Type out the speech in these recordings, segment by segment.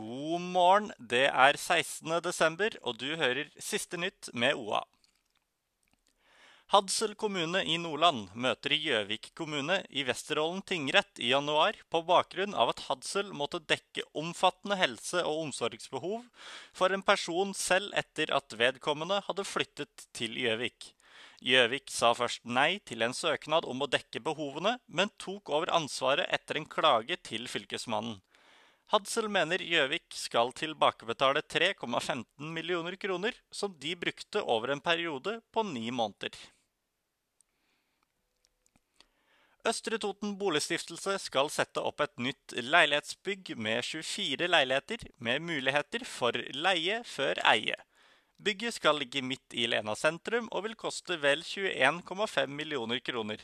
morgen, det er 16. desember, og du hører Siste nytt med OA. Hadsel kommune i Nordland møter Gjøvik kommune i Vesterålen tingrett i januar på bakgrunn av at Hadsel måtte dekke omfattende helse- og omsorgsbehov for en person selv etter at vedkommende hadde flyttet til Gjøvik. Gjøvik sa først nei til en søknad om å dekke behovene, men tok over ansvaret etter en klage til fylkesmannen. Hadsel mener Gjøvik skal tilbakebetale 3,15 millioner kroner, som de brukte over en periode på ni måneder. Østre Toten Boligstiftelse skal sette opp et nytt leilighetsbygg med 24 leiligheter med muligheter for leie før eie. Bygget skal ligge midt i Lena sentrum og vil koste vel 21,5 millioner kroner.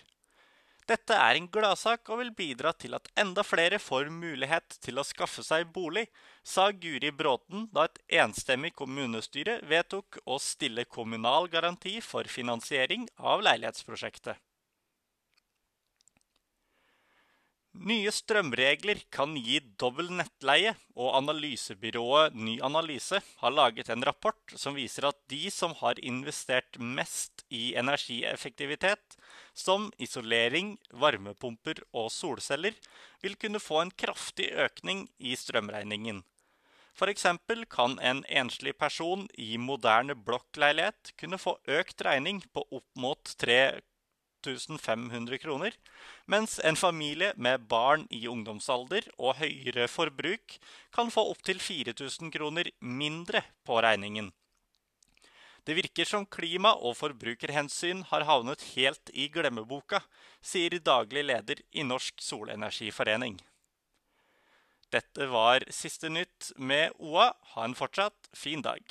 Dette er en gladsak og vil bidra til at enda flere får mulighet til å skaffe seg bolig, sa Guri Bråten da et enstemmig kommunestyre vedtok å stille kommunal garanti for finansiering av leilighetsprosjektet. Nye strømregler kan gi dobbel nettleie, og analysebyrået Ny Analyse har laget en rapport som viser at de som har investert mest i energieffektivitet, som isolering, varmepumper og solceller, vil kunne få en kraftig økning i strømregningen. F.eks. kan en enslig person i moderne blokkleilighet kunne få økt regning på opp mot 3500 kroner, mens en familie med barn i ungdomsalder og høyere forbruk kan få opptil 4000 kroner mindre på regningen. Det virker som klima- og forbrukerhensyn har havnet helt i glemmeboka, sier daglig leder i Norsk Solenergiforening. Dette var siste nytt med OA. Ha en fortsatt fin dag.